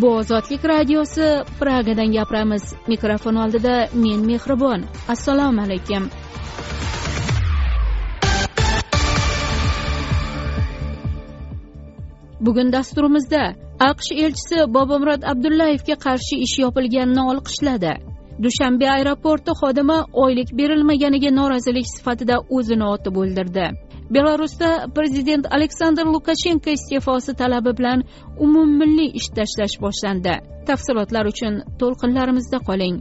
bu ozodlik radiosi pragadan gapiramiz. Mikrofon oldida men mehribon. Assalomu alaykum. Bugun dasturimizda aqsh elchisi bobomurod abdullayevga qarshi ish yopilganini olqishladi. Dushanbe aeroporti xodimi oylik berilmaganiga norozilik sifatida o'zini otib o'ldirdi. Belarusda prezident aleksandr lukashenko iste'fosi talabi bilan umummilliy ish tashlash boshlandi. Tafsilotlar uchun to'lqinlarimizda qoling.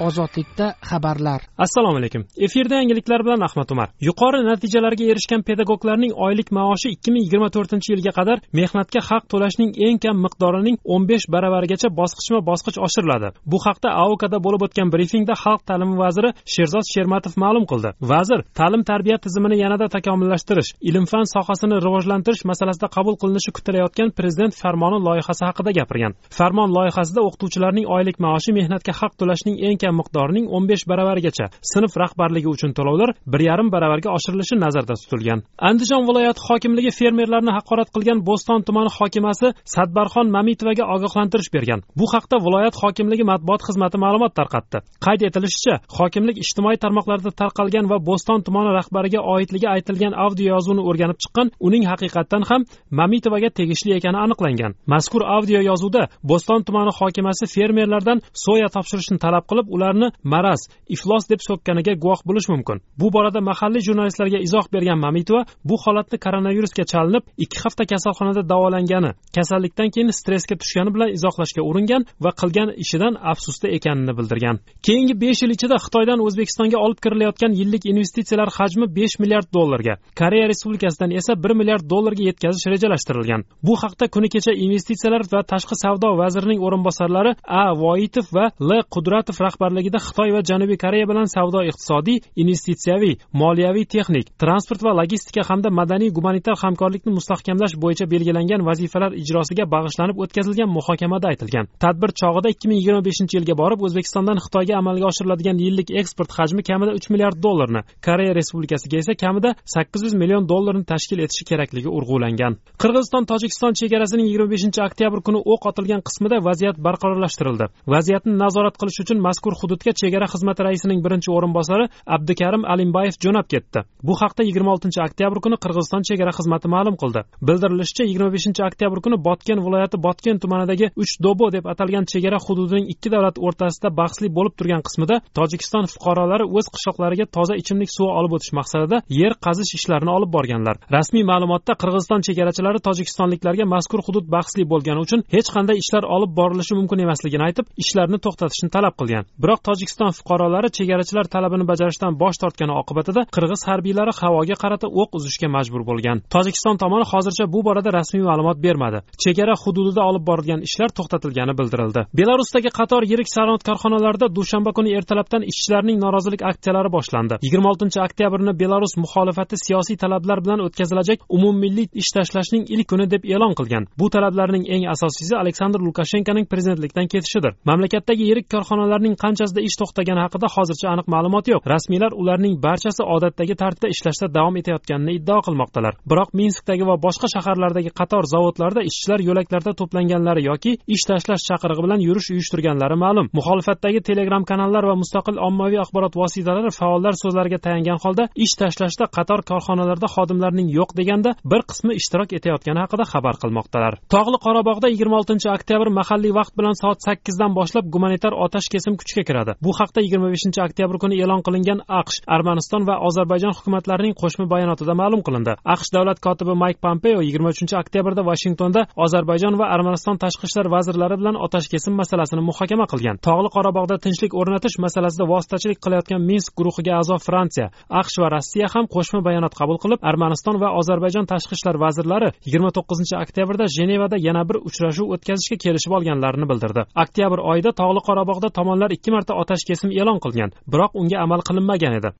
Ozodlikda xabarlar. Assalomu alaykum. Efirda yangiliklar bilan ahmad umar. Yuqori natijalarga erishgan pedagoglarning oylik maoshi ikki ming yigirma to'rtinchi yilga qadar mehnatga haq to'lashning eng kam miqdorining o'n besh baravarigacha bosqichma bosqich oshiriladi. Bu haqda aokada bo'lib o'tgan brifingda xalq ta'limi vaziri sherzod shermatov ma'lum qildi. Vazir ta'lim tarbiya tizimini yanada takomillashtirish ilm fan sohasini rivojlantirish masalasida qabul qilinishi kutilayotgan prezident farmoni loyihasi haqida gapirgan. Farmon loyihasida o'qituvchilarning oylik maoshi mehnatga haq to'lashning eng etgan miqdorining o'n besh baravarigacha sinf rahbarligi uchun to'lovlar bir yarim baravarga oshirilishi nazarda tutilgan. Andijon viloyati hokimligi fermerlarni haqorat qilgan bo'ston tumani hokimasi sadbarxon mamitovaga ogohlantirish bergan. Bu haqda viloyat hokimligi matbuot xizmati ma'lumot tarqatdi. Qayd etilishicha hokimlik ijtimoiy tarmoqlarda tarqalgan va bo'ston tumani rahbariga oidligi aytilgan audio yozuvni o'rganib chiqqan uning haqiqatdan ham mamitovaga tegishli ekani aniqlangan. Mazkur audio yozuvda bo'ston tumani hokimasi fermerlardan soya topshirishni talab qilib ularni maraz iflos deb so'kkaniga guvoh bo'lish mumkin. Bu borada mahalliy jurnalistlarga izoh bergan mamitova bu holatni koronavirusga chalinib ikki hafta kasalxonada davolangani kasallikdan keyin stressga tushgani bilan izohlashga uringan va qilgan ishidan afsusda ekanini bildirgan. Keyingi besh yil ichida xitoydan o'zbekistonga olib kirilayotgan yillik investitsiyalar hajmi besh milliard dollarga koreya respublikasidan esa bir milliard dollarga yetkazish rejalashtirilgan. Bu haqda kuni kecha investitsiyalar va tashqi savdo vazirining o'rinbosarlari a. Voitov va l. Qudratov rahbarligida xitoy va janubiy koreya bilan savdo iqtisodiy investitsiyaviy moliyaviy texnik transport va logistika hamda madaniy gumanitar hamkorlikni mustahkamlash bo'yicha belgilangan vazifalar ijrosiga bag'ishlanib o'tkazilgan muhokamada aytilgan. Tadbir chog'ida ikki ming yigirma beshinchi yilga borib o'zbekistondan xitoyga amalga oshiriladigan yillik eksport hajmi kamida uch milliard dollarni koreya respublikasiga esa kamida sakkiz yuz million dollarni tashkil etishi kerakligi urg'ulangan. Qirg'iziston tojikiston chegarasining yigirma beshinchi oktyabr kuni o'q otilgan qismida vaziyat barqarorlashtirildi. Vaziyatni nazorat qilish uchun mazkur hududga chegara xizmati raisining birinchi o'rinbosari abdukarim alimbayev jo'nab ketdi. Bu haqda yigirma oltinchi oktyabr kuni qirg'iziston chegara xizmati ma'lum qildi. Bildirilishicha yigirma beshinchi oktyabr kuni botken viloyati botken tumanidagi uch dobo deb atalgan chegara hududining ikki davlat o'rtasida bahsli bo'lib turgan qismida tojikiston fuqarolari o'z qishloqlariga toza ichimlik suvi olib o'tish maqsadida yer qazish ishlarini olib borganlar. Rasmiy ma'lumotda qirg'iziston chegarachilari tojikistonliklarga mazkur hudud bahsli bo'lgani uchun hech qanday ishlar olib borilishi mumkin emasligini aytib ishlarni to'xtatishni talab qilgan. Biroq tojikiston fuqarolari chegarachilar talabini bajarishdan bosh tortgani oqibatida qirg'iz harbiylari havoga qarata o'q uzishga majbur bo'lgan. Tojikiston tomoni hozircha bu borada rasmiy ma'lumot bermadi. Chegara hududida olib borilgan ishlar to'xtatilgani bildirildi. Belarusdagi qator yirik sanoat korxonalarida dushanba kuni ertalabdan ishchilarning norozilik aksiyalari boshlandi. Yigirma oltinchi oktyabrni belarus muxolifati siyosiy talablar bilan o'tkazilajak umummilliy ish tashlashning ilk kuni deb e'lon qilgan. Bu talablarning eng asosiysi aleksandr lukashenkoning prezidentlikdan ketishidir. Mamlakatdagi yirik korxonalarning qanchasida ish to'xtagani haqida hozircha aniq ma'lumot yo'q. Rasmiylar ularning barchasi odatdagi tartibda ishlashda davom etayotganini iddao qilmoqdalar. Biroq minskdagi va boshqa shaharlardagi qator zavodlarda ishchilar yo'laklarda to'planganlari yoki ish tashlash chaqirig'i bilan yurish uyushtirganlari ma'lum. Muxolifatdagi telegram kanallar va mustaqil ommaviy axborot vositalari faollar so'zlariga tayangan holda ish tashlashda qator korxonalarda xodimlarning yo'q deganda bir qismi ishtirok etayotgani haqida xabar qilmoqdalar. Tog'li qorabog'da yigirma oltinchi oktyabr mahalliy vaqt bilan soat sakkizdan boshlab gumanitar otash kesim kuchga kiradi. Bu haqda yigirma beshinchi oktyabr kuni e'lon qilingan aqsh armaniston va ozarbayjon hukumatlarining qo'shma bayonotida ma'lum qilindi. Aqsh davlat kotibi mayk pompeo yigirma uchinchi oktyabrda vashingtonda ozarbayjon va armaniston tashqi ishlar vazirlari bilan otash kesim masalasini muhokama qilgan. Tog'li qorabog'da tinchlik o'rnatish masalasida vositachilik qilayotgan minsk guruhiga a'zo fransiya aqsh va rossiya ham qo'shma bayonot qabul qilib armaniston va ozarbayjon tashqi ishlar vazirlari yigirma to'qqizinchi oktyabrda jenevada yana bir uchrashuv o'tkazishga kelishib olganlarini bildirdi. Oktyabr oyida tog'li qorabog'da tomonlar ikki marta otash kesim e'lon qilgan biroq unga amal qilinmagan edi.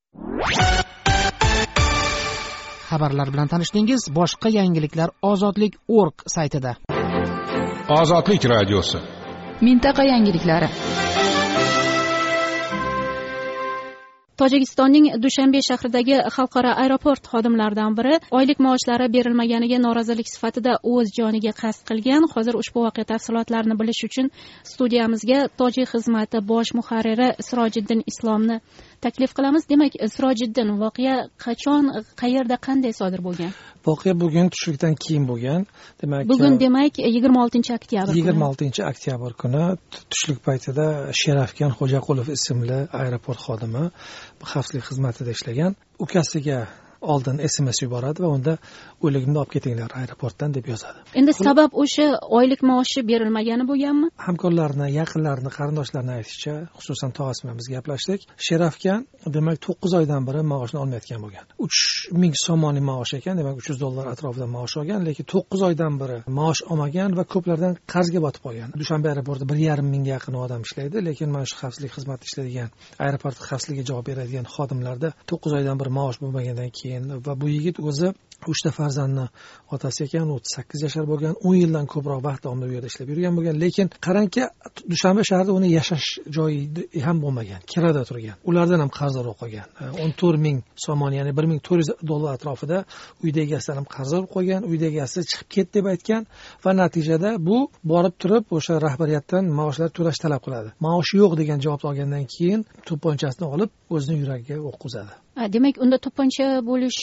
Xabarlar bilan tanishdingiz boshqa yangiliklar ozodlik org saytida. Ozodlik radiosi. Mintaqa yangiliklari tojikistonning dushanbe shahridagi xalqaro aeroport xodimlaridan biri oylik maoshlari berilmaganiga norozilik sifatida o'z joniga qasd qilgan. Hozir ushbu voqea tafsilotlarini bilish uchun studiyamizga tojik xizmati bosh muharriri sirojiddin islomni taklif qilamiz. Demak sirojiddin voqea qachon qayerda qanday sodir bo'lgan? Voqea bugun tushlikdan keyin bo'lgan. Demak bugun demak yigirma oltinchi oktyabr yigirma oltinchi oktyabr kuni tushlik paytida sherafgan xo'jaqulov ismli aeroport xodimi xavfsizlik xizmatida ishlagan ukasiga oldin sms yuboradi va unda o'ligimni olib ketinglar aeroportdan deb yozadi. Endi sabab o'sha oylik maoshi berilmagani bo'lganmi hamkorlarini yaqinlarini qarindoshlarini aytishicha xususan tog'asi bilan biz gaplashdik sherafgan demak to'qqiz oydan beri maoshni olmayotgan bo'lgan. Uch ming somoniy maosh ekan demak uch yuz dollar atrofida maosh olgan lekin to'qqiz oydan beri maosh olmagan va ko'plardan qarzga botib qolgan. Dushanba aeroportida bir yarim mingga yaqin odam ishlaydi lekin mana shu xavfsizlik xizmatida ishlaydigan aeroport xavfsizligiga javob beradigan xodimlarda to'qqiz oydan beri maosh bo'lmagandan keyin va bu yigit o'zi uchta farzandni otasi ekan o'ttiz sakkiz yashar bo'lgan o'n yildan ko'proq vaqt davomida bu yerda ishlab yurgan bo'lgan. Lekin qarangki dushanba shahrida uni yashash joyi ham bo'lmagan kirada turgan. Ulardan ham qarzdor bo'lib qolgan o'n to'rt ming somon ya'ni bir ming to'rt yuz dollar atrofida uyda egasidan ham qarzdor bo'lib qolgan uyda egasi chiqib ket deb aytgan va natijada bu borib turib o'sha rahbariyatdan maoshlar to'lash talab qiladi. Maoshi yo'q degan javobni olgandan keyin to'pponchasini olib o'zini yuragiga o'q uzadi. Demak unda to'pponcha bo'lish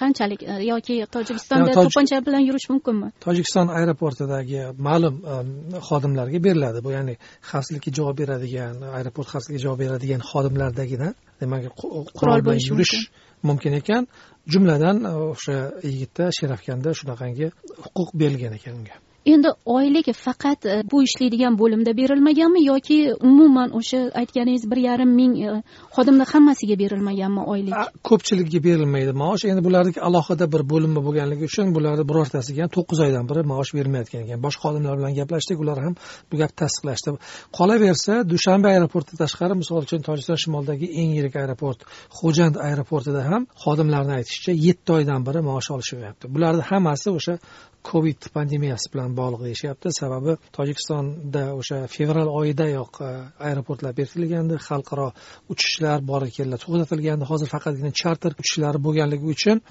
qanchalik yoki tojikistonda to'pponcha bilan yurish mumkinmi? Tojikiston aeroportidagi ma'lum xodimlarga beriladi. Bu ya'ni xavfsizlikka javob beradigan aeroport xavfsizligiga javob beradigan xodimlardagidan demak qurol bilan yurish mumkin. ekan. Jumladan o'sha yigitda sherafkanda shunaqangi huquq berilgan ekan unga endi oylik faqat e, bu ishlaydigan bo'limda berilmaganmi yoki umuman o'sha aytganingiz bir yarim ming e, xodimni hammasiga berilmaganmi oylik? Ko'pchiligiga berilmaydi maosh. Endi bularniki alohida bir bo'linma bo'lganligi uchun bularni birortasiga ham to'qqiz oydan beri maosh berilmayotgan ekan. Boshqa xodimlar bilan gaplashdik ular ham bu gapni tasdiqlashdi. Qolaversa dushanbe aeroportidan tashqari misol uchun tojikiston shimolidagi eng yirik aeroport xo'jand aeroportida ham xodimlarni aytishicha yetti oydan beri maosh olishmayapti bularni hammasi o'sha covid pandemiyasi bilan bog'liq deyishyapti. Sababi tojikistonda o'sha fevral oyidayoq e, aeroportlar berkitilgandi. Xalqaro uchishlar bora kellar to'xtatilgandi. Hozir faqatgina charter uchishlari bo'lganligi uchun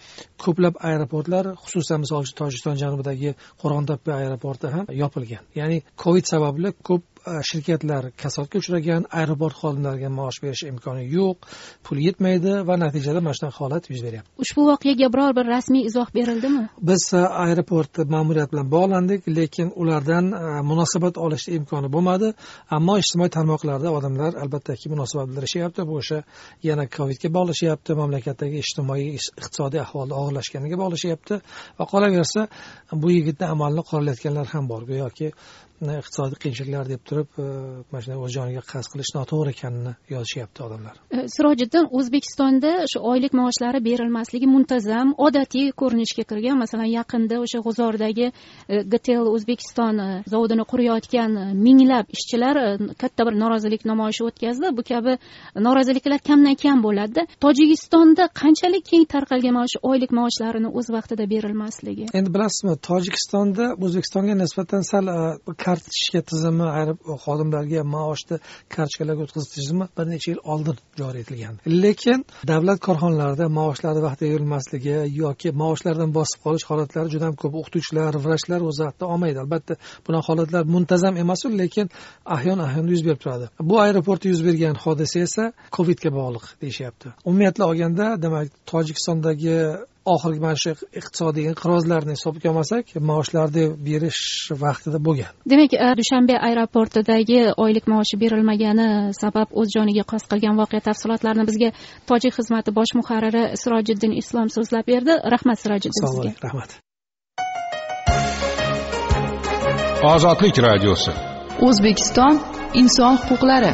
ko'plab aeroportlar xususan misol uchun tojikiston janubidagi qo'rg'ontepa aeroporti ham yopilgan. Ya'ni covid sababli ko'p shirkatlar kasodga uchragan aeroport xodimlariga maosh berish imkoni yo'q pul yetmaydi va natijada mana shunaqa holat yuz beryapti. Ushbu voqeaga biror bir rasmiy izoh berildimi? Biz aeroport ma'muriyati bilan bog'landik lekin ulardan munosabat olishni imkoni bo'lmadi. Ammo ijtimoiy tarmoqlarda odamlar albattaki munosabat bildirishyapti bu o'sha yana covidga bog'lashyapti mamlakatdagi ijtimoiy iqtisodiy ahvolni og'irlashganiga bog'lashyapti va qolaversa bu yigitni amalini qoralayotganlar ham bor go'yoki iqtisodiy qiyinchiliklar deb turib mana shunday o'z joniga qasd qilish noto'g'ri ekanini yozishyapti odamlar. Sirojiddin o'zbekistonda shu oylik maoshlari berilmasligi muntazam odatiy ko'rinishga kirgan masalan yaqinda o'sha g'uzordagi gtel o'zbekiston zavodini qurayotgan minglab ishchilar katta bir norozilik namoyishi o'tkazdi. Bu kabi noroziliklar kamdan kam bo'ladida tojikistonda qanchalik keng tarqalgan mana shu oylik maoshlarini o'z vaqtida berilmasligi? Endi bilasizmi tojikistonda o'zbekistonga nisbatan sal kartochka tizimi xodimlarga maoshni kartochkalarga o'tkazish tizimi bir necha yil oldin joriy etilgan lekin davlat korxonalarida maoshlari vaqtida berilmasligi yoki maoshlardan bosib qolish holatlari juda ham ko'p. O'qituvchilar vrachlar o'z vaqtida olmaydi. Albatta bunaqa holatlar muntazam emas lekin ahyon ahyon yuz berib turadi. Bu aeroportda yuz bergan hodisa esa covidga bog'liq deyishyapti. Umumiyatle olganda demak tojikistondagi oxirgi mana shu iqtisodiy inqirozlarni hisobga olmasak maoshlarni berish vaqtida bo'lgan. Demak dushanbe aeroportidagi oylik maoshi berilmagani sabab o'z joniga qasd qilgan voqea tafsilotlarini bizga tojik xizmati bosh muharriri sirojiddin islom so'zlab berdi. Rahmat sirojiddin sizga. rahmat. Ozodlik radiosi. O'zbekiston inson huquqlari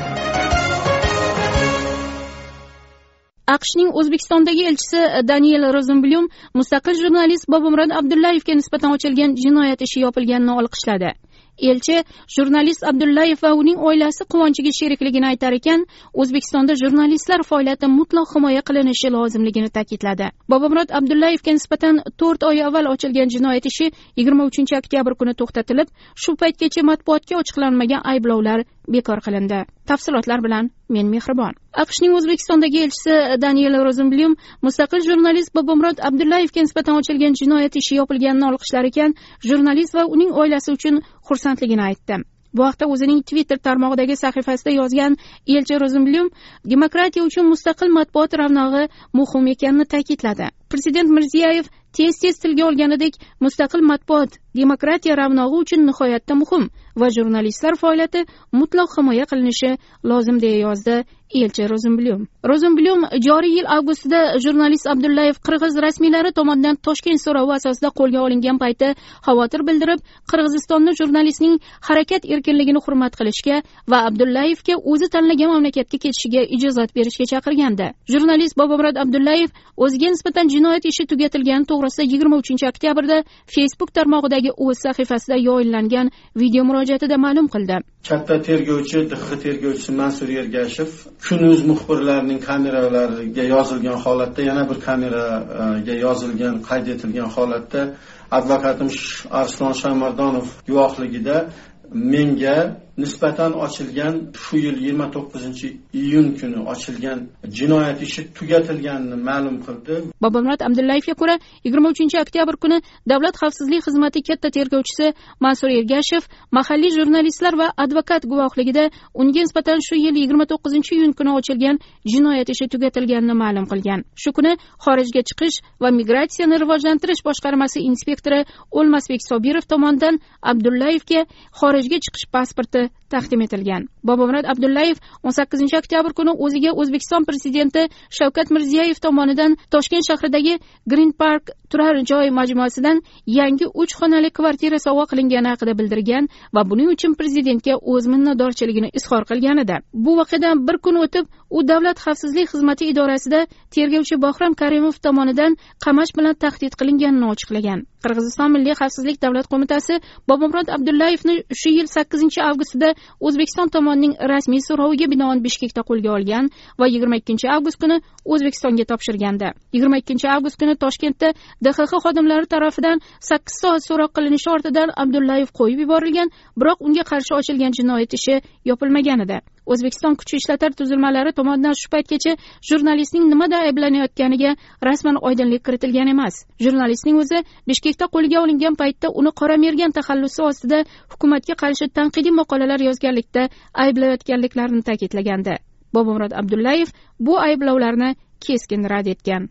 aqshning o'zbekistondagi elchisi e, daniel rozenblyum mustaqil jurnalist bobomurod abdullayevga nisbatan ochilgan jinoyat ishi yopilganini olqishladi. Elchi jurnalist abdullayev va uning oilasi quvonchiga sherikligini aytar ekan o'zbekistonda jurnalistlar faoliyati mutlaq himoya qilinishi lozimligini ta'kidladi. Bobomurod abdullayevga nisbatan to'rt oy avval ochilgan jinoyat ishi yigirma uchinchi oktyabr kuni to'xtatilib shu paytgacha matbuotga ochiqlanmagan ayblovlar bekor qilindi. Tafsilotlar bilan men mehribon. Aqshning o'zbekistondagi elchisi daniel rozenblyum mustaqil jurnalist bobomurod abdullayevga nisbatan ochilgan jinoyat ishi yopilganini olqishlar ekan jurnalist va uning oilasi uchun xursandligini aytdi. Bu haqda o'zining twitter tarmog'idagi sahifasida yozgan elchi rozenblyum demokratiya uchun mustaqil matbuot ravnog'i muhim ekanini ta'kidladi. Prezident mirziyoyev tez tez tilga olganidek mustaqil matbuot demokratiya ravnog'i uchun nihoyatda muhim va jurnalistlar faoliyati mutlaq himoya qilinishi lozim deya yozdi elchi rozenblyum rozenblyum joriy yil avgustida jurnalist abdullayev qirg'iz rasmiylari tomonidan toshkent so'rovi asosida qo'lga olingan payti xavotir bildirib qirg'izistonni jurnalistning harakat erkinligini hurmat qilishga va abdullayevga o'zi tanlagan mamlakatga ketishiga ijozat berishga chaqirgandi. Jurnalist bobomurod abdullayev o'ziga nisbatan jinoyat ishi tugatilgani to'g'risida yigirma uchinchi oktyabrda facebook tarmog'idagi o'z sahifasida yoyinlangan video murojaatida ma'lum qildi. Katta tergovchi dx tergovchisi mansur ergashev kunuz muxbirlarning kameralariga yozilgan holatda yana bir kameraga yozilgan qayd etilgan holatda advokatim arslon shamardonov guvohligida menga nisbatan ochilgan shu yil yigirma to'qqizinchi iyun kuni ochilgan jinoyat ishi tugatilganini ma'lum qildi. Bobomurod abdullayevga ko'ra yigirma uchinchi oktyabr kuni davlat xavfsizlik xizmati katta tergovchisi mansur ergashev mahalliy jurnalistlar va advokat guvohligida unga nisbatan shu yil yigirma to'qqizinchi iyun kuni ochilgan jinoyat ishi tugatilganini ma'lum qilgan. Shu kuni xorijga chiqish va migratsiyani rivojlantirish boshqarmasi inspektori o'lmasbek sobirov tomonidan abdullayevga xorijga chiqish pasporti taqdim etilgan. Bobomurod abdullayev o'n sakkizinchi oktyabr kuni o'ziga o'zbekiston prezidenti shavkat mirziyoyev tomonidan toshkent shahridagi green park turar joy majmuasidan yangi uch xonali kvartira sovg'a qilingani haqida bildirgan va buning uchun prezidentga o'z minnatdorchiligini izhor qilgan edi bu voqeadan bir kun o'tib u davlat xavfsizlik xizmati idorasida tergovchi bahrom karimov tomonidan qamash bilan tahdid qilinganini ochiqlagan. Qirg'iziston milliy xavfsizlik davlat qo'mitasi bobomurod abdullayevni shu yil sakkizinchi avgustida o'zbekiston tomonining rasmiy so'roviga binoan bishkekda qo'lga olgan va yigirma ikkinchi avgust kuni o'zbekistonga topshirgandi. Yigirma ikkinchi avgust kuni toshkentda dxx xodimlari tarafidan sakkiz soat so'roq qilinishi ortidan abdullayev qo'yib yuborilgan biroq unga qarshi ochilgan jinoyat ishi yopilmagan edi. O'zbekiston kuch ishlatar tuzilmalari tomonidan shu paytgacha jurnalistning nimada ayblanayotganiga rasman oydinlik kiritilgan emas. Jurnalistning o'zi bishkekda qo'lga olingan paytda uni qora mergan taxallusi ostida hukumatga qarshi tanqidiy maqolalar yozganlikda ayblayotganliklarini ta'kidlagandi. Bobomurod abdullayev bu ayblovlarni keskin rad etgan.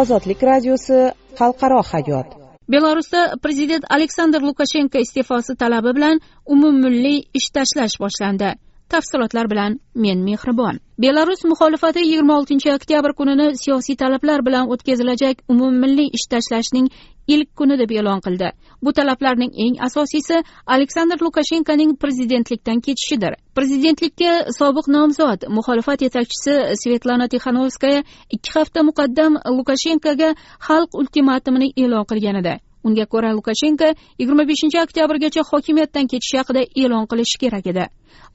Ozodlik radiosi xalqaro hayot. Belarusda prezident aleksandr lukashenko iste'fosi talabi bilan umummilliy ish tashlash boshlandi tafsilotlar bilan men mehribon. Belarus muxolifati yigirma oltinchi oktyabr kunini siyosiy talablar bilan o'tkazilajak umummilliy ish tashlashning ilk kuni deb e'lon qildi. Bu talablarning eng asosiysi aleksandr lukashenkoning prezidentlikdan ketishidir. Prezidentlikka sobiq nomzod muxolifat yetakchisi svetlana tixanovskaya ikki hafta muqaddam lukashenkoga xalq ultimatumini e'lon qilgan edi. Unga ko'ra lukashenko yigirma beshinchi oktyabrgacha hokimiyatdan ketish haqida e'lon qilishi kerak edi.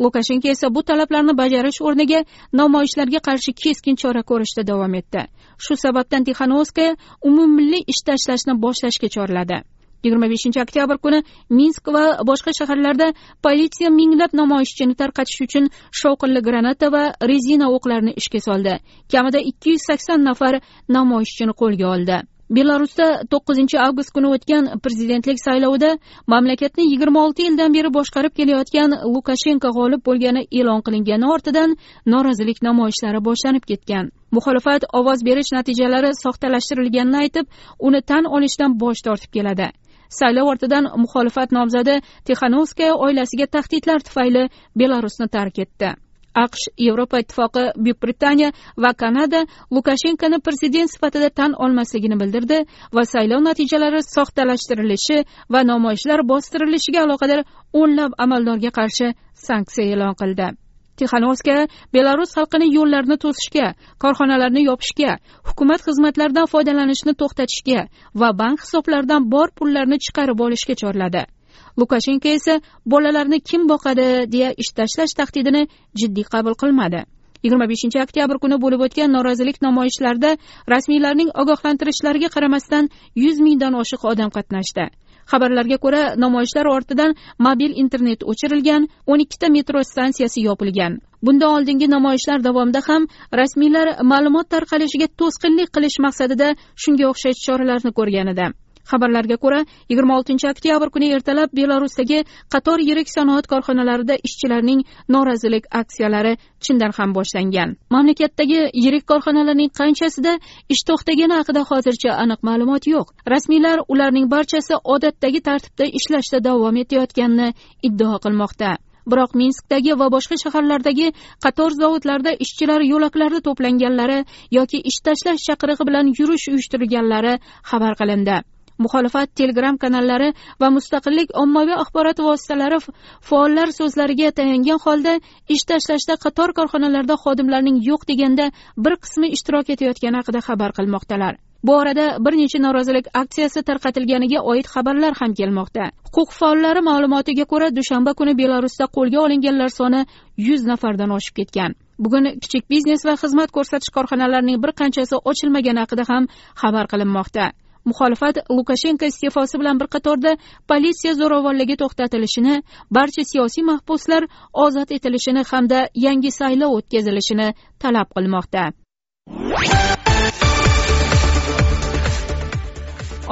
Lukashenko esa bu talablarni bajarish o'rniga namoyishlarga qarshi keskin chora ko'rishda davom etdi. Shu sababdan tixanovskaya umummilliy ish tashlashni boshlashga chorladi. yigirma beshinchi oktyabr kuni minsk va boshqa shaharlarda politsiya minglab namoyishchini tarqatish uchun shovqinli granata va rezina o'qlarni ishga soldi. Kamida ikki yuz sakson nafar namoyishchini qo'lga oldi. Belarusda to'qqizinchi avgust kuni o'tgan prezidentlik saylovida mamlakatni yigirma olti yildan beri boshqarib kelayotgan lukashenko g'olib bo'lgani e'lon qilingani ortidan norozilik namoyishlari boshlanib ketgan. Muxolifat ovoz berish natijalari soxtalashtirilganini aytib uni tan olishdan bosh tortib keladi. Saylov ortidan muxolifat nomzodi tixanovskaya oilasiga tahdidlar tufayli belarusni tark etdi. Aqsh yevropa ittifoqi buyuk britaniya va kanada lukashenkoni prezident sifatida tan olmasligini bildirdi va saylov natijalari soxtalashtirilishi va namoyishlar bostirilishiga aloqador o'nlab amaldorga qarshi sanksiya e'lon qildi. Tixanovskaya belarus xalqini yo'llarni to'sishga korxonalarni yopishga hukumat xizmatlaridan foydalanishni to'xtatishga va bank hisoblaridan bor pullarni chiqarib olishga chorladi. Lukashenko esa bolalarni kim boqadi deya ish tashlash tahdidini jiddiy qabul qilmadi. yigirma beshinchi oktyabr kuni bo'lib o'tgan norozilik namoyishlarida rasmiylarning ogohlantirishlariga qaramasdan yuz mingdan oshiq odam qatnashdi. Xabarlarga ko'ra namoyishlar ortidan mobil internet o'chirilgan o'n ikkita metro stansiyasi yopilgan. Bundan oldingi namoyishlar davomida ham rasmiylar ma'lumot tarqalishiga to'sqinlik qilish maqsadida shunga o'xshash choralarni ko'rgan edi. Xabarlarga ko'ra yigirma oltinchi oktyabr kuni ertalab belarusdagi qator yirik sanoat korxonalarida ishchilarning norozilik aksiyalari chindan ham boshlangan. Mamlakatdagi yirik korxonalarning qanchasida ish to'xtagani haqida hozircha aniq ma'lumot yo'q. Rasmiylar ularning barchasi odatdagi tartibda ishlashda davom etayotganini iddao qilmoqda. Biroq minskdagi va boshqa shaharlardagi qator zavodlarda ishchilar yo'laklarda to'planganlari yoki ish tashlash chaqirig'i bilan yurish uyushtirganlari xabar qilindi. Muxolifat telegram kanallari va mustaqillik ommaviy axborot vositalari faollar so'zlariga tayangan holda ish tashlashda qator korxonalarda xodimlarning yo'q deganda bir qismi ishtirok etayotgani haqida xabar qilmoqdalar. Bu orada bir necha norozilik aksiyasi tarqatilganiga oid xabarlar ham kelmoqda. Huquq faollari ma'lumotiga ko'ra dushanba kuni belarusda qo'lga olinganlar soni yuz nafardan oshib ketgan. Bugun kichik biznes va xizmat ko'rsatish korxonalarining bir qanchasi ochilmagani haqida ham xabar qilinmoqda. Muxolifat lukashenko iste'fosi bilan bir qatorda politsiya zo'ravonligi to'xtatilishini barcha siyosiy mahbuslar ozod etilishini hamda yangi saylov o'tkazilishini talab qilmoqda.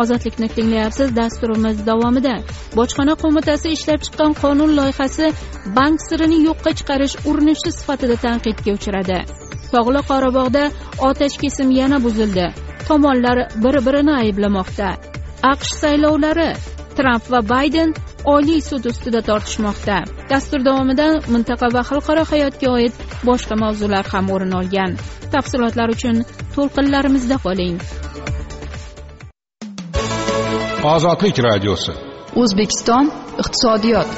Ozodlikni tinglayapsiz dasturimiz davomida. Bojxona qo'mitasi ishlab chiqqan qonun loyihasi bank sirini yo'qqa chiqarish urinishi sifatida tanqidga uchradi. Tog'li qorabog'da otash kesim yana buzildi. Tomonlar bir birini ayblamoqda. Aqsh saylovlari tramp va bayden oliy sud ustida tortishmoqda. Dastur davomida mintaqa va xalqaro hayotga oid boshqa mavzular ham o'rin olgan. Tafsilotlar uchun to'lqinlarimizda qoling. Ozodlik radiosi. O'zbekiston iqtisodiyot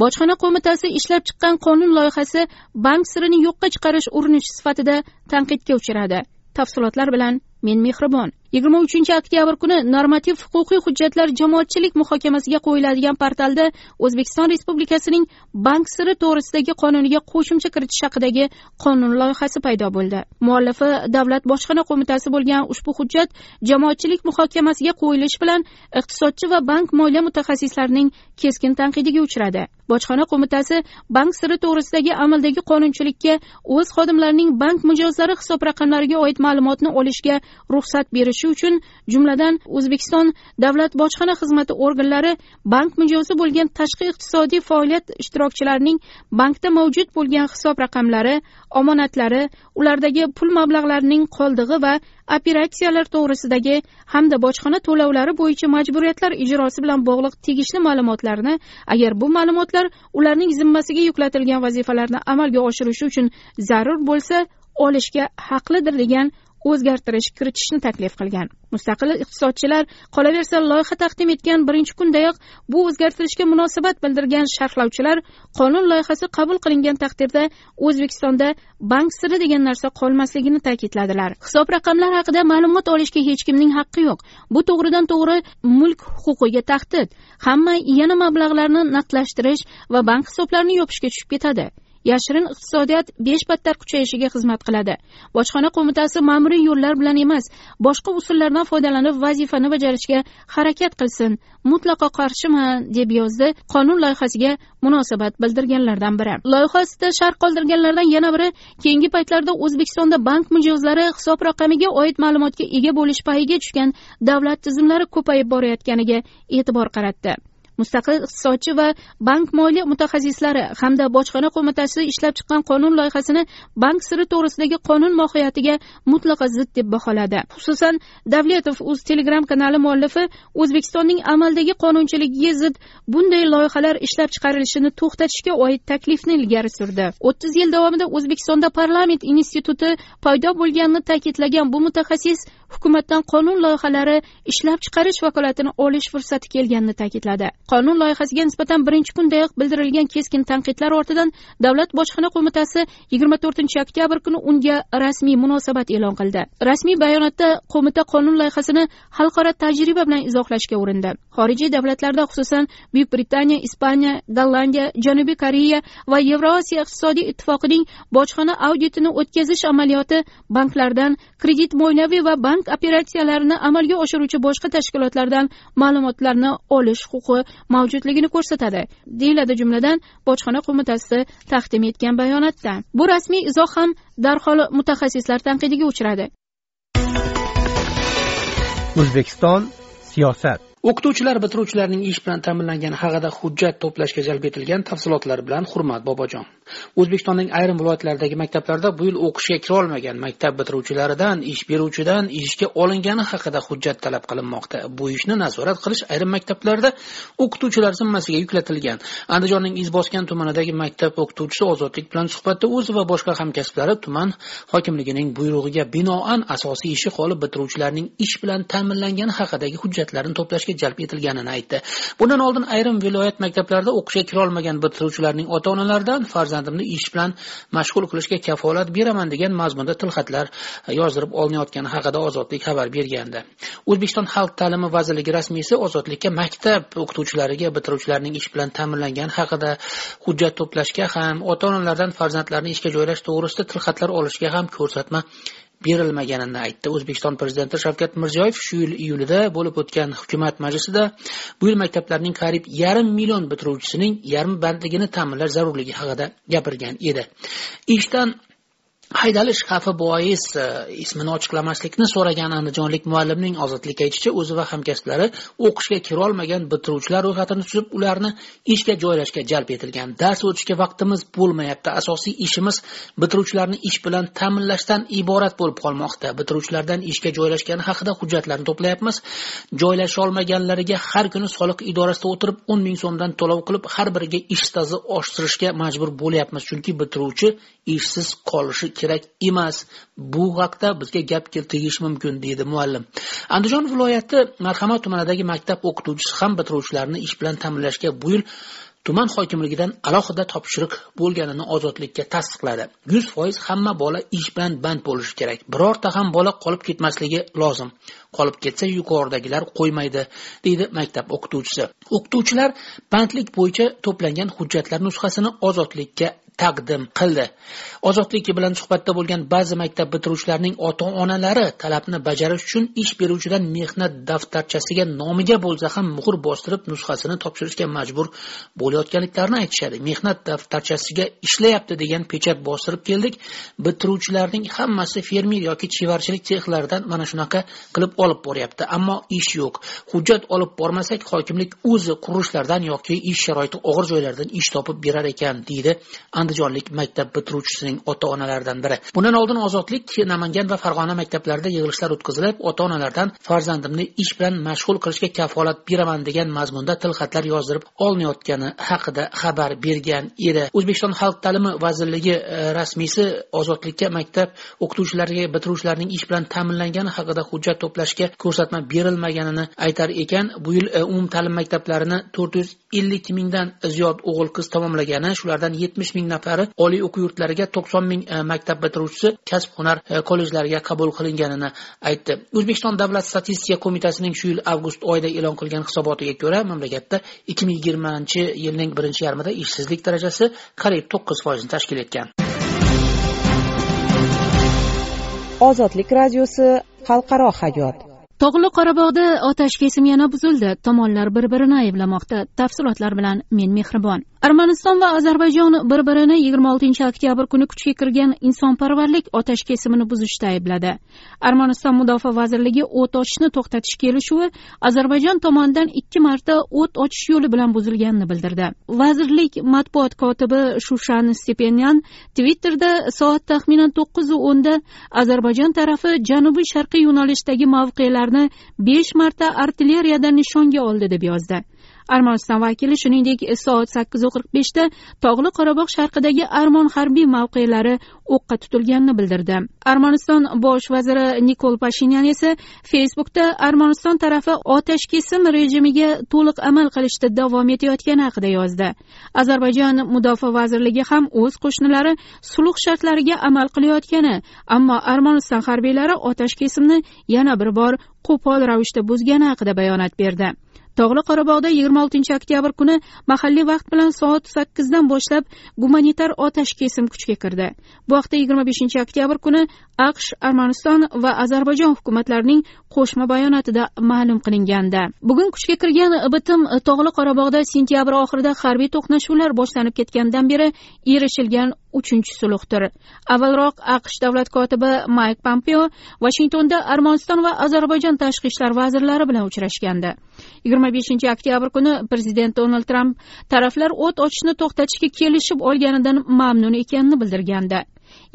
bojxona qo'mitasi ishlab chiqqan qonun loyihasi bank sirini yo'qqa chiqarish urinishi sifatida tanqidga uchradi. Tafsilotlar bilan men mehribon. Yigirma uchinchi oktyabr kuni normativ huquqiy hujjatlar jamoatchilik muhokamasiga qo'yiladigan portalda o'zbekiston respublikasining bank siri to'g'risidagi qonuniga qo'shimcha kiritish haqidagi qonun loyihasi paydo bo'ldi. Muallifi davlat bojxona qo'mitasi bo'lgan ushbu hujjat jamoatchilik muhokamasiga qo'yilishi bilan iqtisodchi va bank moliya mutaxassislarining keskin tanqidiga uchradi. Bojxona qo'mitasi bank siri to'g'risidagi amaldagi qonunchilikka o'z xodimlarining bank mijozlari hisob raqamlariga oid ma'lumotni olishga ruxsat berish qilishi uchun jumladan o'zbekiston davlat bojxona xizmati organlari bank mijozi bo'lgan tashqi iqtisodiy faoliyat ishtirokchilarining bankda mavjud bo'lgan hisob raqamlari omonatlari ulardagi pul mablag'larining qoldig'i va operatsiyalar to'g'risidagi hamda bojxona to'lovlari bo'yicha majburiyatlar ijrosi bilan bog'liq tegishli ma'lumotlarni agar bu ma'lumotlar ularning zimmasiga yuklatilgan vazifalarni amalga oshirishi uchun zarur bo'lsa olishga haqlidir degan o'zgartirish kiritishni taklif qilgan. Mustaqil iqtisodchilar qolaversa loyiha taqdim etgan birinchi kundayoq bu o'zgartirishga munosabat bildirgan sharhlovchilar qonun loyihasi qabul qilingan taqdirda o'zbekistonda bank siri degan narsa qolmasligini ta'kidladilar. Hisob raqamlar haqida ma'lumot olishga hech kimning haqqi yo'q. Bu to'g'ridan to'g'ri mulk huquqiga tahdid hamma yana mablag'larni naqdlashtirish va bank hisoblarini yopishga tushib ketadi. Yashirin iqtisodiyot besh battar kuchayishiga xizmat qiladi. Bojxona qo'mitasi ma'muriy yo'llar bilan emas boshqa usullardan foydalanib vazifani bajarishga harakat qilsin mutlaqo qarshiman deb yozdi qonun loyihasiga munosabat bildirganlardan biri. Loyiha ustida sharh qoldirganlardan yana biri keyingi paytlarda o'zbekistonda bank mijozlari hisob raqamiga oid ma'lumotga ega bo'lish payiga tushgan davlat tizimlari ko'payib borayotganiga e'tibor qaratdi. Mustaqil iqtisodchi va bank moliya mutaxassislari hamda bojxona qo'mitasi ishlab chiqqan qonun loyihasini bank siri to'g'risidagi qonun mohiyatiga mutlaqo zid deb baholadi. Xususan davletov o'z telegram kanali muallifi o'zbekistonning amaldagi qonunchiligiga zid bunday loyihalar ishlab chiqarilishini to'xtatishga oid taklifni ilgari surdi. O'ttiz yil davomida o'zbekistonda parlament instituti paydo bo'lganini ta'kidlagan bu mutaxassis hukumatdan qonun loyihalari ishlab chiqarish vakolatini olish fursati kelganini ta'kidladi. Qonun loyihasiga nisbatan birinchi kundayoq bildirilgan keskin tanqidlar ortidan davlat bojxona qo'mitasi yigirma to'rtinchi oktyabr kuni unga rasmiy munosabat e'lon qildi. Rasmiy bayonotda qo'mita qonun loyihasini xalqaro tajriba bilan izohlashga urindi. Xorijiy davlatlarda xususan buyuk britaniya ispaniya gollandiya janubiy koreya va yevroosiyo iqtisodiy ittifoqining bojxona auditini o'tkazish amaliyoti banklardan kredit mo'ynaviy va bank operatsiyalarini amalga oshiruvchi boshqa tashkilotlardan ma'lumotlarni olish huquqi mavjudligini ko'rsatadi deyiladi jumladan bojxona qo'mitasi taqdim etgan bayonotda. Bu rasmiy izoh ham darhol mutaxassislar tanqidiga uchradi. O'zbekiston siyosat. O'qituvchilar bitiruvchilarning ish bilan ta'minlangani haqida hujjat to'plashga jalb etilgan tafsilotlar bilan hurmat bobojon. O'zbekistonning ayrim viloyatlaridagi maktablarda bu yil o'qishga kirolmagan maktab bitiruvchilaridan ish beruvchidan ishga olingani haqida hujjat talab qilinmoqda. Bu ishni nazorat qilish ayrim maktablarda o'qituvchilar zimmasiga yuklatilgan. Andijonning izboskan tumanidagi maktab o'qituvchisi ozodlik bilan suhbatda o'zi va boshqa hamkasblari tuman hokimligining buyrug'iga binoan asosiy ishi qolib bitiruvchilarning ish bilan ta'minlangani haqidagi hujjatlarni to'plashga jalb etilganini aytdi. Bundan oldin ayrim viloyat maktablarida o'qishga kirolmagan bitiruvchilarning ota onalaridan farzandimni ish bilan mashg'ul qilishga kafolat beraman degan mazmunda tilxatlar e, yozdirib olinayotgani haqida ozodlik xabar bergandi. O'zbekiston xalq ta'limi vazirligi rasmiysi ozodlikka maktab o'qituvchilariga bitiruvchilarning ish bilan ta'minlangani haqida hujjat to'plashga ham ota onalardan farzandlarini ishga joylash to'g'risida tilxatlar olishga ham ko'rsatma berilmaganini aytdi. O'zbekiston prezidenti shavkat mirziyoyev shu yil iyulida bo'lib o'tgan hukumat majlisida bu yil maktablarning qariyb yarim million bitiruvchisining yarmi bandligini ta'minlash zarurligi haqida gapirgan edi. Ishdan haydalish xavfi bois e, ismini ochiqlamaslikni so'ragan andijonlik muallimning ozodlikka aytishicha o'zi va hamkasblari o'qishga kirolmagan bitiruvchilar ro'yxatini tuzib ularni ishga joylashga jalb etilgan. Dars o'tishga vaqtimiz bo'lmayapti. Asosiy ishimiz bitiruvchilarni ish bilan ta'minlashdan iborat bo'lib qolmoqda. Bitiruvchilardan ishga joylashgani haqida hujjatlarni to'playapmiz. Joylasholmaganlariga har kuni soliq idorasida o'tirib o'n ming so'mdan to'lov qilib har biriga ish stazi oshirishga majbur bo'lyapmiz. Chunki bitiruvchi ishsiz qolishi kerak emas. Bu haqda bizga gap tegishi mumkin deydi muallim. Andijon viloyati marhamat tumanidagi maktab o'qituvchisi ham bitiruvchilarni ish bilan ta'minlashga bu yil tuman hokimligidan alohida topshiriq bo'lganini ozodlikka tasdiqladi. Yuz foiz hamma bola ish bilan band bo'lishi kerak. Birorta ham bola qolib ketmasligi lozim. Qolib ketsa yuqoridagilar qo'ymaydi deydi maktab o'qituvchisi. O'qituvchilar bandlik bo'yicha to'plangan hujjatlar nusxasini ozodlikka taqdim qildi. Ozodlik bilan suhbatda bo'lgan ba'zi maktab bitiruvchilarining ota onalari talabni bajarish uchun ish beruvchidan mehnat daftarchasiga nomiga bo'lsa ham muhr bostirib nusxasini topshirishga majbur bo'layotganliklarini aytishadi. Mehnat daftarchasiga ishlayapti degan pechat bostirib keldik. Bitiruvchilarning hammasi fermer yoki chevarchilik sexlaridan mana shunaqa qilib olib boryapti. Ammo ish yo'q. Hujjat olib bormasak hokimlik o'zi qurilishlardan yoki ish sharoiti og'ir joylardan ish topib berar ekan deydi andijonlik maktab bitiruvchisining ota onalaridan biri. Bundan oldin ozodlik namangan va farg'ona maktablarida yig'ilishlar o'tkazilib ota onalardan farzandimni ish bilan mashg'ul qilishga kafolat beraman degan mazmunda tilxatlar yozdirib olinayotgani haqida xabar bergan edi. O'zbekiston xalq ta'limi vazirligi e, rasmiysi ozodlikka maktab o'qituvchilariga bitiruvchilarning ish bilan ta'minlangani haqida hujjat to'plashga ko'rsatma berilmaganini aytar ekan. Bu yil e, umumta'lim maktablarini to'rt yuz ellik mingdan ziyod o'g'il qiz tamomlagani shulardan yetmish ming nafari oliy o'quv yurtlariga to'qson ming maktab bitiruvchisi kasb hunar kollejlariga qabul qilinganini aytdi. O'zbekiston davlat statistika qo'mitasining shu yil avgust oyida e'lon qilgan hisobotiga ko'ra mamlakatda ikki ming yigirmanchi yilning birinchi yarmida ishsizlik darajasi qariyb to'qqiz foizni tashkil etgan. Ozodlik radiosi xalqaro hayot. Tog'li qorabog'da otash kesim yana buzildi. Tomonlar bir birini ayblamoqda. Tafsilotlar bilan men mehribon armaniston va ozarbayjon bir birini yigirma oltinchi oktyabr kuni kuchga kirgan insonparvarlik otash kesimini buzishda aybladi. Armaniston mudofaa vazirligi o't ochishni to'xtatish kelishuvi ozarbayjon tomonidan ikki marta o't ochish yo'li bilan buzilganini bildirdi. Vazirlik matbuot kotibi shushan stepenyan twitterda soat taxminan to'qqizu o'nda ozarbayjon tarafi janubiy sharqiy yo'nalishdagi mavqelarni besh marta artilleriyadan nishonga oldi deb yozdi. Armaniston vakili shuningdek soat sakkiz qirq beshda tog'li qorabog' sharqidagi armon harbiy mavqelari o'qqa tutilganini bildirdi. Armaniston bosh vaziri nikol pashinyan esa facebookda armaniston tarafi otashkesim rejimiga to'liq amal qilishda davom etayotgani haqida yozdi. Ozarbayjon mudofaa vazirligi ham o'z qo'shnilari sulh shartlariga amal qilayotgani ammo armaniston harbiylari otashkesimni yana bir bor qo'pol ravishda buzgani haqida bayonot berdi. Tog'li qorabog'da yigirma oltinchi oktyabr kuni mahalliy vaqt bilan soat sakkizdan boshlab gumanitar otash kesim kuchga kirdi. Bu haqda yigirma beshinchi oktyabr kuni aqsh armaniston va ozarbayjon hukumatlarining qo'shma bayonotida ma'lum qilingandi bugun kuchga kirgan bitim tog'li qorabog'da sentyabr oxirida harbiy to'qnashuvlar boshlanib ketgandan beri erishilgan uchinchi sulhdir. Avvalroq aqsh davlat kotibi mayk pompeo vashingtonda armaniston va ozarbayjon tashqi ishlar vazirlari bilan uchrashgandi. yigirma beshinchi oktyabr kuni prezident donald tramp taraflar o't ochishni to'xtatishga kelishib olganidan mamnun ekanini bildirgandi.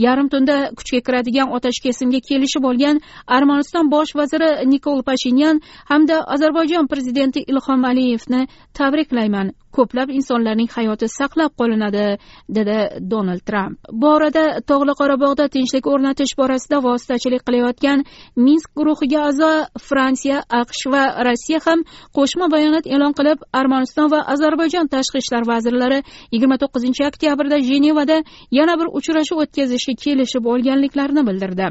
Yarim tunda kuchga kiradigan otashkesimga kelishib olgan armaniston bosh vaziri nikol pashinyan hamda ozarbayjon prezidenti ilhom aliyevni tabriklayman ko'plab insonlarning hayoti saqlab qolinadi dedi donald tramp bu orada tog'li qorabog'da tinchlik o'rnatish borasida vositachilik qilayotgan minsk guruhiga a'zo fransiya aqsh va rossiya ham qo'shma bayonot e'lon qilib armaniston va ozarbayjon tashqi ishlar vazirlari yigirma to'qqizinchi oktyabrda jenevada yana bir uchrashuv o'tkazishga kelishib olganliklarini bildirdi.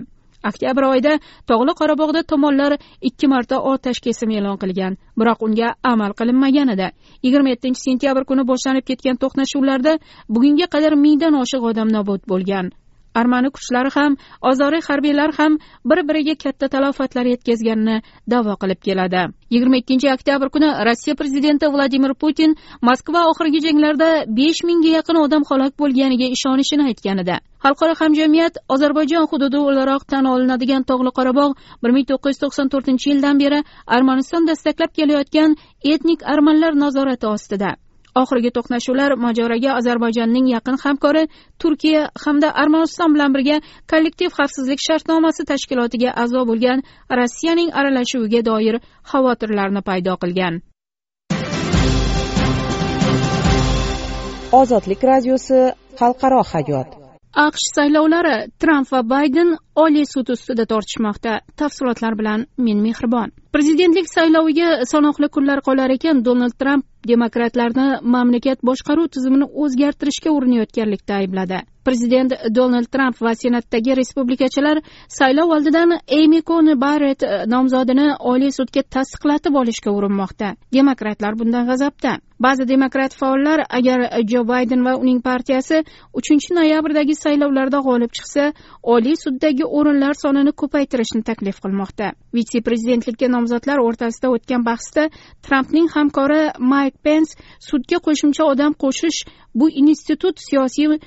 Oktyabr oyida tog'li qorabog'da tomonlar ikki marta otash kesim e'lon qilgan biroq unga amal qilinmagan edi. Yigirma yettinchi sentyabr kuni boshlanib ketgan to'qnashuvlarda bugunga qadar mingdan oshiq odam nobud bo'lgan. Armani kuchlari ham ozoriy harbiylar ham bir biriga katta talofatlar yetkazganini da'vo qilib keladi. Yigirma ikkinchi oktyabr kuni rossiya prezidenti vladimir putin moskva oxirgi janglarda besh mingga yaqin odam halok bo'lganiga ishonishini aytgan edi. Xalqaro hamjamiyat ozarbayjon hududi o'laroq tan olinadigan tog'li qorabog' bir ming to'qqiz yuz to'qson to'rtinchi yildan beri armaniston dastaklab kelayotgan etnik armanlar nazorati ostida. Oxirgi to'qnashuvlar mojaroga ozarbayjonning yaqin hamkori turkiya hamda armaniston bilan birga kollektiv xavfsizlik shartnomasi tashkilotiga a'zo bo'lgan rossiyaning aralashuviga doir xavotirlarni paydo qilgan. Ozodlik radiosi xalqaro hayot. Aqsh saylovlari tramp va bayden oliy sud ustida tortishmoqda. Tafsilotlar bilan men mehribon. Prezidentlik sayloviga sanoqli kunlar qolar ekan donald tramp demokratlarni mamlakat boshqaruv tizimini o'zgartirishga urinayotganlikda aybladi. Prezident donald tramp va senatdagi respublikachilar saylov oldidan emi koni barret e, nomzodini oliy sudga tasdiqlatib olishga urinmoqda. Demokratlar bundan g'azabda. Ba'zi demokrat faollar agar jo bayden va uning partiyasi uchinchi noyabrdagi saylovlarda g'olib chiqsa oliy suddagi o'rinlar sonini ko'paytirishni taklif qilmoqda. Vitse prezidentlikka nomzodlar o'rtasida o'tgan bahsda trampning hamkori mayk pens sudga qo'shimcha odam qo'shish bu institut siyosiy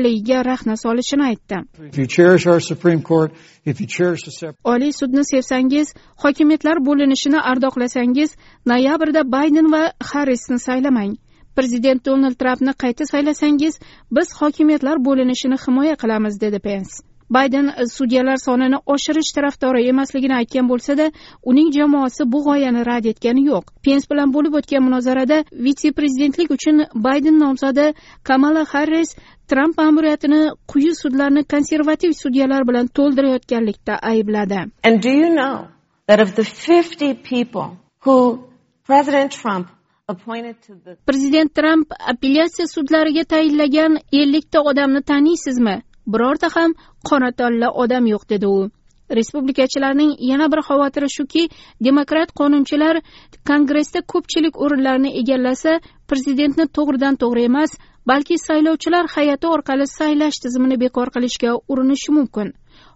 mustaqilligiga rahna solishini aytdi. Oliy sudni sevsangiz hokimiyatlar bo'linishini ardoqlasangiz noyabrda bayden va harrisni saylamang. Prezident donald trampni qayta saylasangiz biz hokimiyatlar bo'linishini himoya qilamiz dedi pens bayden sudyalar sonini oshirish tarafdori emasligini aytgan bo'lsada uning jamoasi bu g'oyani rad etgani yo'q. Pens bilan bo'lib o'tgan munozarada vitse prezidentlik uchun bayden nomzodi kamala harris tramp ma'muriyatini quyi sudlarni konservativ sudyalar bilan to'ldirayotganlikda aybladi. And do you know that of the 50 people who president trump prezident tramp apellyatsiya sudlariga tayinlagan ellikta odamni taniysizmi birorta ham qonatalla odam yo'q dedi u. Respublikachilarning yana bir xavotiri shuki demokrat qonunchilar kongressda ko'pchilik o'rinlarni egallasa prezidentni to'g'ridan to'g'ri emas balki saylovchilar hay'ati orqali saylash tizimini bekor qilishga urinishi mumkin.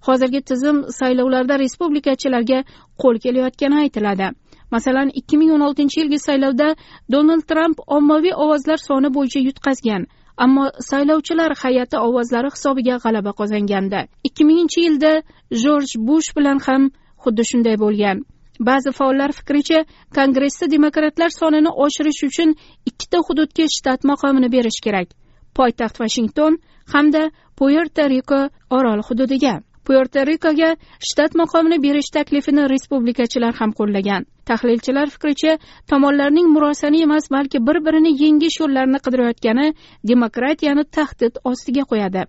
Hozirgi tizim saylovlarda respublikachilarga qo'l kelayotgani aytiladi. Masalan ikki ming o'n oltinchi yilgi saylovda donald tramp ommaviy ovozlar soni bo'yicha yutqazgan. Ammo saylovchilar hay'ati ovozlari hisobiga g'alaba qozongandi. Ikki minginchi yilda jorj bush bilan ham xuddi shunday bo'lgan. Ba'zi faollar fikricha kongressda demokratlar sonini oshirish uchun ikkita hududga shtat maqomini berish kerak. Poytaxt vashington hamda puerto riko orol hududiga. Puerto rikoga shtat maqomini berish taklifini respublikachilar ham qo'llagan. Tahlilchilar fikricha tomonlarning murosani emas balki bir birini yengish yo'llarini qidirayotgani demokratiyani tahdid ostiga qo'yadi.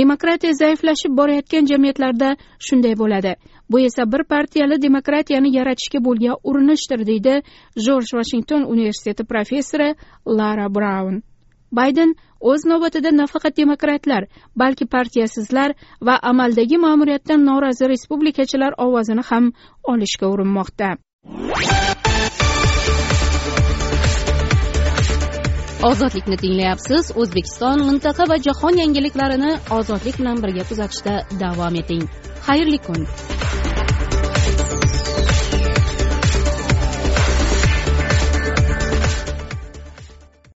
Demokratiya zaiflashib borayotgan jamiyatlarda shunday bo'ladi. Bu esa bir partiyali demokratiyani yaratishga bo'lgan urinishdir deydi jorj vashington universiteti professori lara braun bayden o'z navbatida nafaqat demokratlar balki partiyasizlar va amaldagi ma'muriyatdan norozi respublikachilar ovozini ham olishga urinmoqda. Ozodlikni tinglayapsiz o'zbekiston mintaqa va jahon yangiliklarini ozodlik bilan birga kuzatishda davom eting. Xayrli kun!